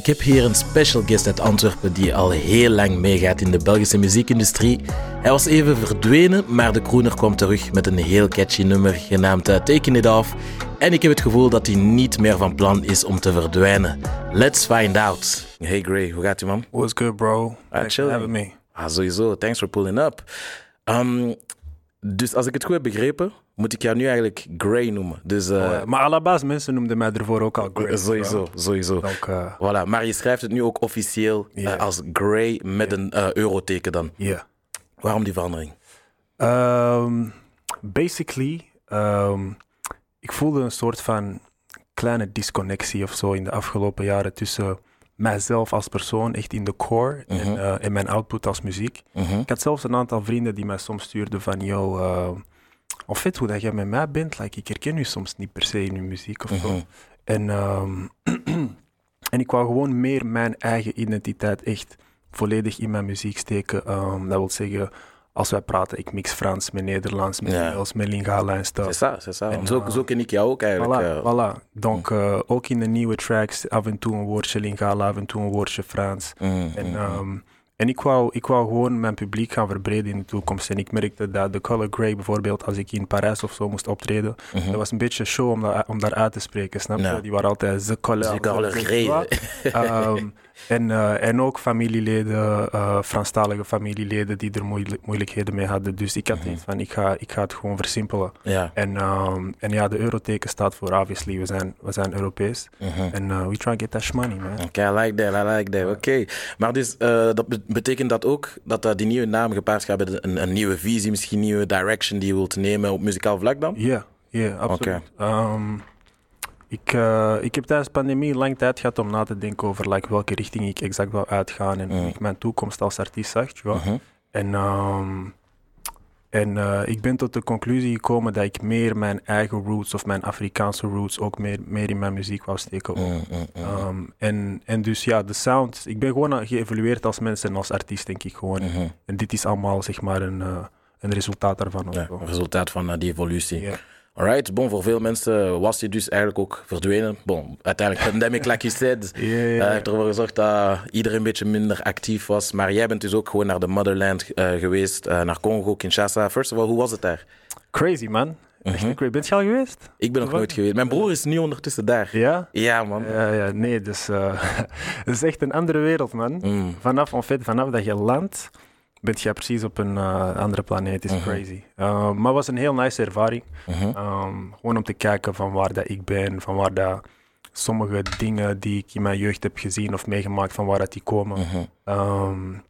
Ik heb hier een special guest uit Antwerpen die al heel lang meegaat in de Belgische muziekindustrie. Hij was even verdwenen, maar de Kroener kwam terug met een heel catchy nummer genaamd uh, Taking It Off. En ik heb het gevoel dat hij niet meer van plan is om te verdwijnen. Let's find out. Hey Gray, hoe gaat ie man? What's good bro? Ah, Thanks for having me. Ah, sowieso. Thanks for pulling up. Um, dus als ik het goed heb begrepen, moet ik jou nu eigenlijk Gray noemen. Dus eh, Oh, ja. Maar à la base, mensen noemden mij ervoor ook al Grace. sowieso, sowieso. Donc, uh, Voilà, maar je schrijft het nu ook officieel eh, Ja. als Gray met een eh, euroteken dan. yeah. Waarom die verandering? Um, basically, um, ik voelde een soort van kleine disconnectie of zo in de afgelopen jaren tussen mijzelf als persoon, echt in de core, en, uh, en mijn output als muziek. Mhm. Ik had zelfs een aantal vrienden die mij soms stuurden van, yo, uh, of fait hoe dat jij met mij bent, like, ik herken u soms niet per se in uw muziek of zo. Mhm. En, ehm, en ik wou gewoon meer mijn eigen identiteit echt volledig in mijn muziek steken. Ehm, dat wil zeggen, als wij praten, ik mix Frans met Nederlands, met Ja. Engels, met Lingala en C'est stuff. ça, c'est ça. En, zo, eh, zo ken ik jou ook eigenlijk. Voilà, voilà. Donc, eh, ook in de nieuwe tracks, af en toe een woordje Lingala, af en toe een woordje Frans. Mm, En, mm, ehm, en ik, wou, ik wou gewoon mijn publiek gaan verbreden in de toekomst. En ik merkte dat de Color Grey bijvoorbeeld, als ik in Parijs of zo moest optreden, mhm. dat was een beetje show om, daar uit te spreken, snap je? Ja. Die waren altijd ze Color. Dus Color Grey. En, eh, en ook familieleden, eh Franstalige familieleden die er moeilijk- moeilijkheden mee hadden. Dus ik had iets van, ik ga, ik ga het gewoon versimpelen. Ja. En, ehm, en ja, de euroteken staat voor, obviously, we zijn, we zijn Europees. mhm. En eh, we try to get that money, man. Oké, I like that, I like that. Oké. Maar dus, dat be- betekent dat ook dat die nieuwe naam gepaard gaat met een, een nieuwe visie, misschien een nieuwe direction die je wilt nemen op muzikaal vlak dan? Ja, ja, absoluut. Ik, eh, ik heb tijdens de pandemie lang tijd gehad om na te denken over like, welke richting ik exact wil uitgaan en hoe Mm. ik mijn toekomst als artiest zag. Mhm. En, ehm, en eh, ik ben tot de conclusie gekomen dat ik meer mijn eigen roots of mijn Afrikaanse roots ook meer, meer in mijn muziek wou steken. Mm, mm, mm. Ehm, en, en dus ja, de sound. Ik ben gewoon geëvolueerd als mens en als artiest, denk ik gewoon. Mhm. En dit is allemaal zeg maar een, eh, een resultaat daarvan. Ja, een resultaat van die evolutie. Ja. Alright, bon, voor veel mensen was hij dus eigenlijk ook verdwenen. Bon, uiteindelijk pandemic, like you said. Ja. heeft ervoor gezorgd dat iedereen een beetje minder actief was. Maar jij bent dus ook gewoon naar de motherland eh, geweest, eh, naar Congo, Kinshasa. First of all, hoe was het daar? Crazy man. Echt Mhm. crazy. Bent je al geweest? Ik ben nog nooit geweest. Mijn broer is nu ondertussen daar. Ja? Ja, man. Ja, ja, nee, dus eh, het is echt een andere wereld, man. Mm. Vanaf, en fait, vanaf dat je landt, ben je precies op een eh, andere planeet. is Mhm. crazy. Uh, maar het was een heel nice ervaring. Mhm. Um, gewoon om te kijken van waar dat ik ben, van waar dat sommige dingen die ik in mijn jeugd heb gezien of meegemaakt, van waar dat die komen. Mhm. Um,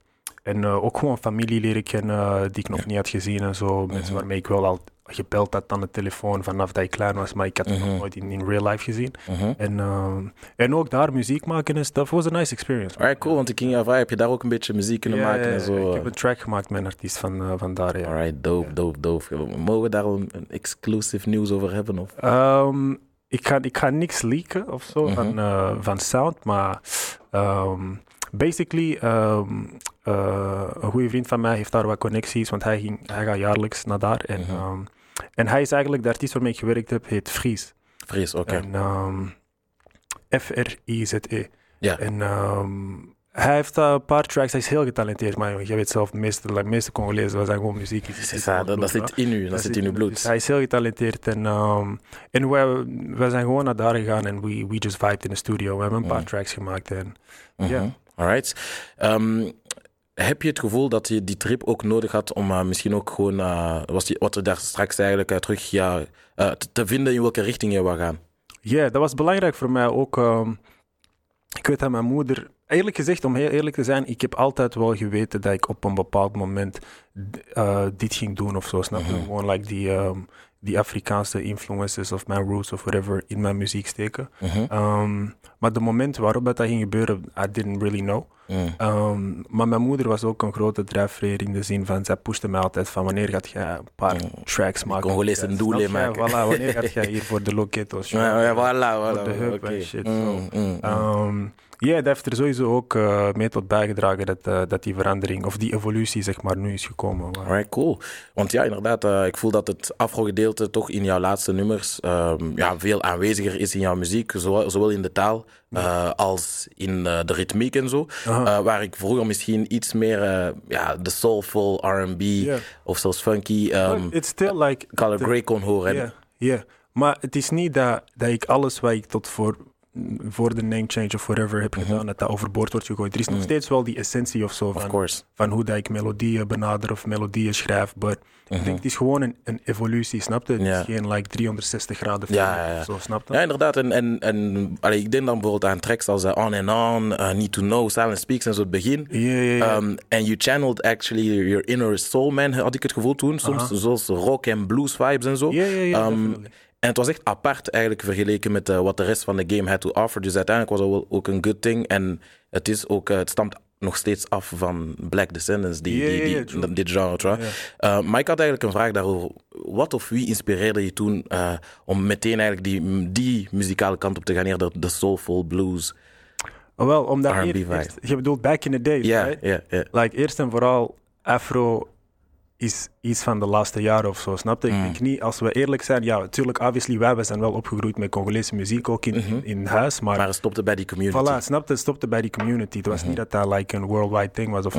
en eh, ook gewoon familie leren kennen eh, die ik nog niet had gezien en zo. Mensen Mhm. waarmee ik wel al gebeld had aan de telefoon vanaf dat ik klein was, maar ik had het Mhm. nog nooit in, in real life gezien. Mhm. En, ehm, en ook daar muziek maken en stuff was een nice experience. Alright, cool. Want ik ging vragen, heb je daar ook een beetje muziek kunnen maken en zo? Ik heb een track gemaakt met een artiest van, eh, van daar, ja. Alright, dope, dope, dope. Mogen we daar een, exclusive nieuws over hebben? Of? Ehm, ik, ga, ik ga niks leaken of zo van, van sound, maar ehm, basically, eh, een goede vriend van mij heeft daar wat connecties, want hij, ging, hij gaat jaarlijks naar daar. En, Mhm. ehm, en hij is eigenlijk, de artiest waarmee ik gewerkt heb, heet Fries. Vrees, oké. En ehm, F-R-I-Z-E. Ja. En hij heeft eh, een paar tracks, hij is heel getalenteerd, maar je weet zelf, de meeste, de meeste Congolezen zijn gewoon muziek. Het is is dat, bloed, zit in u, dat, zit in uw Dus bloed. hij is heel getalenteerd en, en wij, wij zijn gewoon naar daar gegaan en we, we just vibed in de studio. We hebben een paar Mhm. tracks gemaakt en Mhm. ja. Alright. Ehm, heb je het gevoel dat je die trip ook nodig had om eh, misschien ook gewoon, eh, was die, wat er daar straks eigenlijk uit terug, ja, te, te vinden in welke richting je wou gaan? Ja, dat was belangrijk voor mij ook. ehm, ik weet dat mijn moeder, eerlijk gezegd, om heel eerlijk te zijn, ik heb altijd wel geweten dat ik op een bepaald moment dit ging doen of zo. Snap je? Mhm. Gewoon like die, ehm, die Afrikaanse influences of mijn roots of whatever in mijn muziek steken. Ehm, maar de moment waarop dat, dat ging gebeuren, I didn't really know. Mm. Ehm, maar mijn moeder was ook een grote drijfveer in de zin van, zij pushte mij altijd van wanneer gaat jij een paar Mm. tracks maken. Congolese Ja, doelen snap je? maken. Voilà, wanneer gaat jij hier voor de Loketos? Ja, ja, voilà, Voor voilà. de hub oké. en shit, Mm, mm, mm. Ehm, Ja, dat heeft er sowieso ook eh, mee tot bijgedragen dat, eh, dat die verandering, of die evolutie zeg maar, nu is gekomen. Maar- Alright, cool. Want ja, inderdaad, eh, ik voel dat het afro gedeelte toch in jouw laatste nummers ehm, ja, veel aanweziger is in jouw muziek, zowel, zowel in de taal uh, als in uh, de ritmiek en zo. Uh, waar ik vroeger misschien iets meer ja, de soulful R&B yeah. of zelfs funky um, It's still like Color Grey kon horen. Ja, yeah, yeah. maar het is niet dat, dat ik alles wat ik tot voor voor de name change of whatever heb gedaan, dat dat overboord wordt gegooid. Er is nog steeds wel die essentie of zo van, van hoe dat ik melodieën benader of melodieën schrijf, maar ik denk het is gewoon een, een evolutie, snap je? Het is geen like 360 graden ja, ja, ja. zo, snap je? Ja, inderdaad. En, en, en allee, ik denk dan bijvoorbeeld aan tracks als uh, On and On, uh, Need to Know, Silent Speaks en zo het begin. Ja, ja, ja. Um, and you channeled actually your inner soul man, had ik het gevoel toen, soms, zoals rock en blues vibes en zo. Ja, ja, ja. Um, en het was echt apart eigenlijk vergeleken met uh, wat de rest van de game had to offer. Dus uiteindelijk was dat wel ook een good thing. En het, is ook, uh, het stamt nog steeds af van Black Descendants, die, yeah, die, die, yeah, dit genre. Yeah. Uh, maar ik had eigenlijk een vraag daarover. Wat of wie inspireerde je toen om meteen eigenlijk die, die muzikale kant op te gaan, eerder de soulful blues? Oh, wel, omdat eerst, je bedoelt back in the days, ja, right? Ja, ja. Like eerst en vooral Afro is iets van de laatste jaren of zo, snap je? Ik denk niet, als we eerlijk zijn, ja, natuurlijk, obviously, wij, wij zijn wel opgegroeid met Congolese muziek ook in, in, in, huis, maar... Maar het stopte bij die community. Voilà, snap je? Het stopte bij die community. Het was niet dat dat like een worldwide thing was of.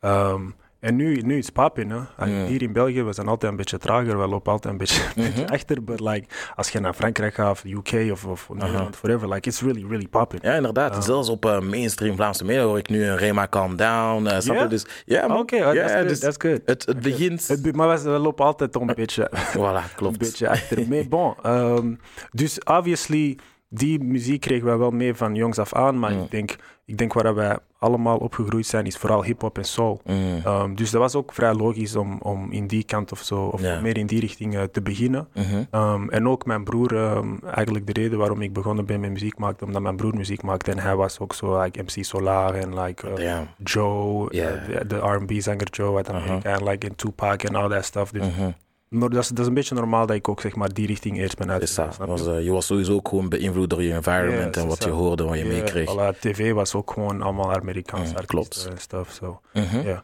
Um, en nu, nu is het popping. Hè? Hier in België, we zijn altijd een beetje trager. We lopen altijd een beetje, mm -hmm. achter. But like, als je naar Frankrijk gaat, of UK of, of Nederland, whatever, like, it's really, really popping. Ja, inderdaad. Uh, Zelfs op uh, mainstream Vlaamse media hoor ik nu een Rema Calm Down. Uh, yeah? Dus, ja, Oké, okay, yeah, that's, dus that's good. Het, het begint... Het, maar we, we, lopen altijd een beetje, voilà, klopt. een beetje achter. Maar bon, um, dus obviously die muziek kregen wij wel mee van jongs af aan, maar mm. ik, denk, ik denk waar wij allemaal opgegroeid zijn, is vooral hip-hop en soul. Mm. Um, dus dat was ook vrij logisch om, om in die kant of zo, of yeah. meer in die richting uh, te beginnen. Mm -hmm. um, en ook mijn broer, um, eigenlijk de reden waarom ik begonnen ben met muziek maken, omdat mijn broer muziek maakte en hij was ook zo, like MC Solar en like uh, Joe, yeah. uh, de, de R&B-zanger Joe uit Amerika, -huh. en like in Tupac en al dat stuff. Dus -hmm. Maar dat is, dat is een beetje normaal dat ik ook zeg maar die richting eerst ben uitgegaan. Was, uh, je was sowieso ook gewoon beïnvloed door je environment en wat je hoorde, wat je yeah, meekreeg. Voilà, TV was ook gewoon allemaal Amerikaans mm, artiesten en stuff. So. Mm -hmm. yeah.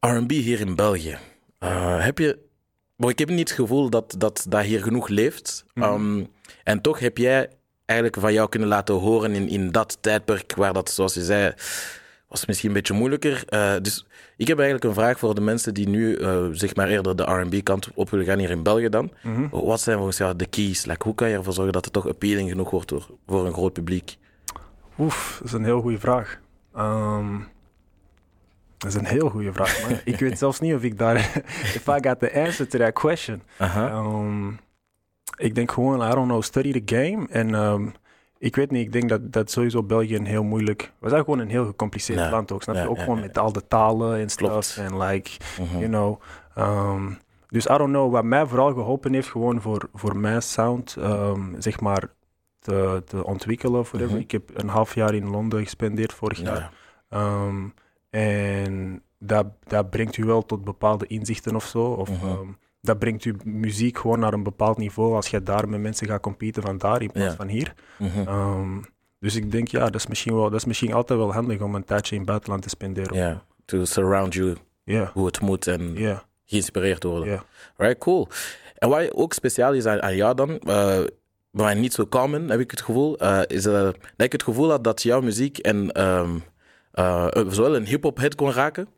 R&B hier in België. Uh, heb je... Bon, ik heb niet het gevoel dat, dat dat hier genoeg leeft. Mhm. Um, en toch heb jij eigenlijk van jou kunnen laten horen in, in dat tijdperk waar dat, zoals je zei, was misschien een beetje moeilijker. Uh, dus ik heb eigenlijk een vraag voor de mensen die nu uh, zeg maar eerder de R&B-kant op willen gaan hier in België dan. Mhm. Wat zijn volgens jou de keys? Like, hoe kan je ervoor zorgen dat het toch appealing genoeg wordt voor, voor een groot publiek? Oef, dat is een heel goede vraag. Um, dat is een heel goede vraag, man. ik weet zelfs niet of ik daar... if I got the answer to that question. Uh -huh. um, ik denk gewoon, I don't know, study the game. En um, ik weet niet, ik denk dat, dat sowieso België een heel moeilijk... We zijn gewoon een heel gecompliceerd Ja. land ook, snap je? Ook ja, gewoon met al de talen en stuff. En like, Mhm. you know... um, dus I don't know, wat mij vooral geholpen heeft gewoon voor, voor mijn sound, um, zeg maar, te, te ontwikkelen of whatever. Mhm. Ik heb een half jaar in Londen gespendeerd vorig jaar. Ja. Um, en dat, dat brengt u wel tot bepaalde inzichten of zo. Of Mhm. Dat brengt uw muziek gewoon naar een bepaald niveau als je daar met mensen gaat competen van daar in plaats Ja. van hier. Mhm. Um, dus ik denk, ja, dat is, misschien wel, dat is misschien altijd wel handig om een tijdje in het buitenland te spenderen. Ja, to surround you, Ja, hoe het moet en ja, geïnspireerd worden. ja. Right, cool. En wat ook speciaal is aan, aan jou dan, uh, maar niet zo common, heb ik het gevoel, uh, is uh, dat ik het gevoel had dat jouw muziek en um, uh, zowel een hip-hop hit kon raken,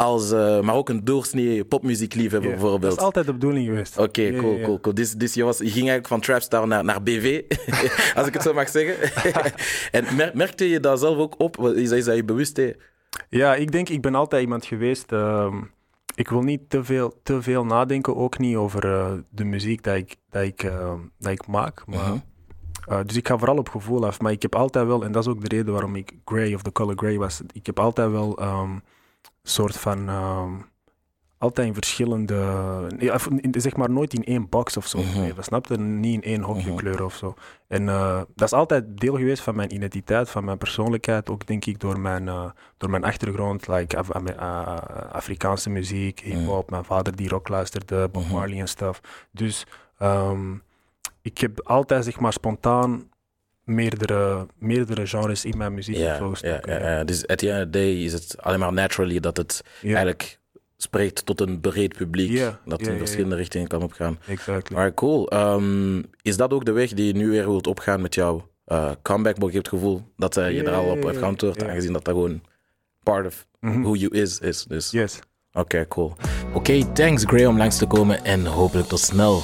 als, uh, maar ook een doorsnee popmuziekliefhebber Ja, bijvoorbeeld. Dat is altijd de bedoeling geweest. Oké, cool, cool, cool. Dus, dus je, was, je ging eigenlijk van Trapstar naar, naar BV, als ik het zo mag zeggen. en mer merkte je dat zelf ook op? Is dat, is dat je bewust? hè? Ja, ik denk, ik ben altijd iemand geweest. ehm, ik wil niet te veel, te veel nadenken, ook niet over eh, de muziek dat ik, dat ik, ehm, dat ik maak. Maar, Mhm. eh, dus ik ga vooral op gevoel af. Maar ik heb altijd wel, en dat is ook de reden waarom ik Grey of The Color Grey was. Ik heb altijd wel een soort van. ehm, altijd in verschillende. ja, zeg maar nooit in één box of zo. Mhm. Snap je? Niet in één hokje Mhm. kleur of zo. En eh, dat is altijd deel geweest van mijn identiteit, van mijn persoonlijkheid. Ook denk ik door mijn, eh, door mijn achtergrond, like Af- uh, Afrikaanse muziek, hip-hop. Mijn vader die rock luisterde, Bob Mhm. Marley en stuff. Dus ehm, ik heb altijd zeg maar spontaan meerdere, meerdere genres in mijn muziek Ja, ja, ja, ja. Dus at the end of the day is het alleen maar naturally dat het eigenlijk spreekt tot een breed publiek. Dat in verschillende richtingen kan opgaan. Exactly. Maar cool. Ehm, is dat ook de weg die je nu weer wilt opgaan met jouw uh, comeback? Maar ik heb het gevoel dat uh, je er al op hebt geantwoord, aangezien dat dat gewoon part of Mhm. who you is is. Dus Yes. oké, cool. Oké, thanks Gray om langs te komen en hopelijk tot snel.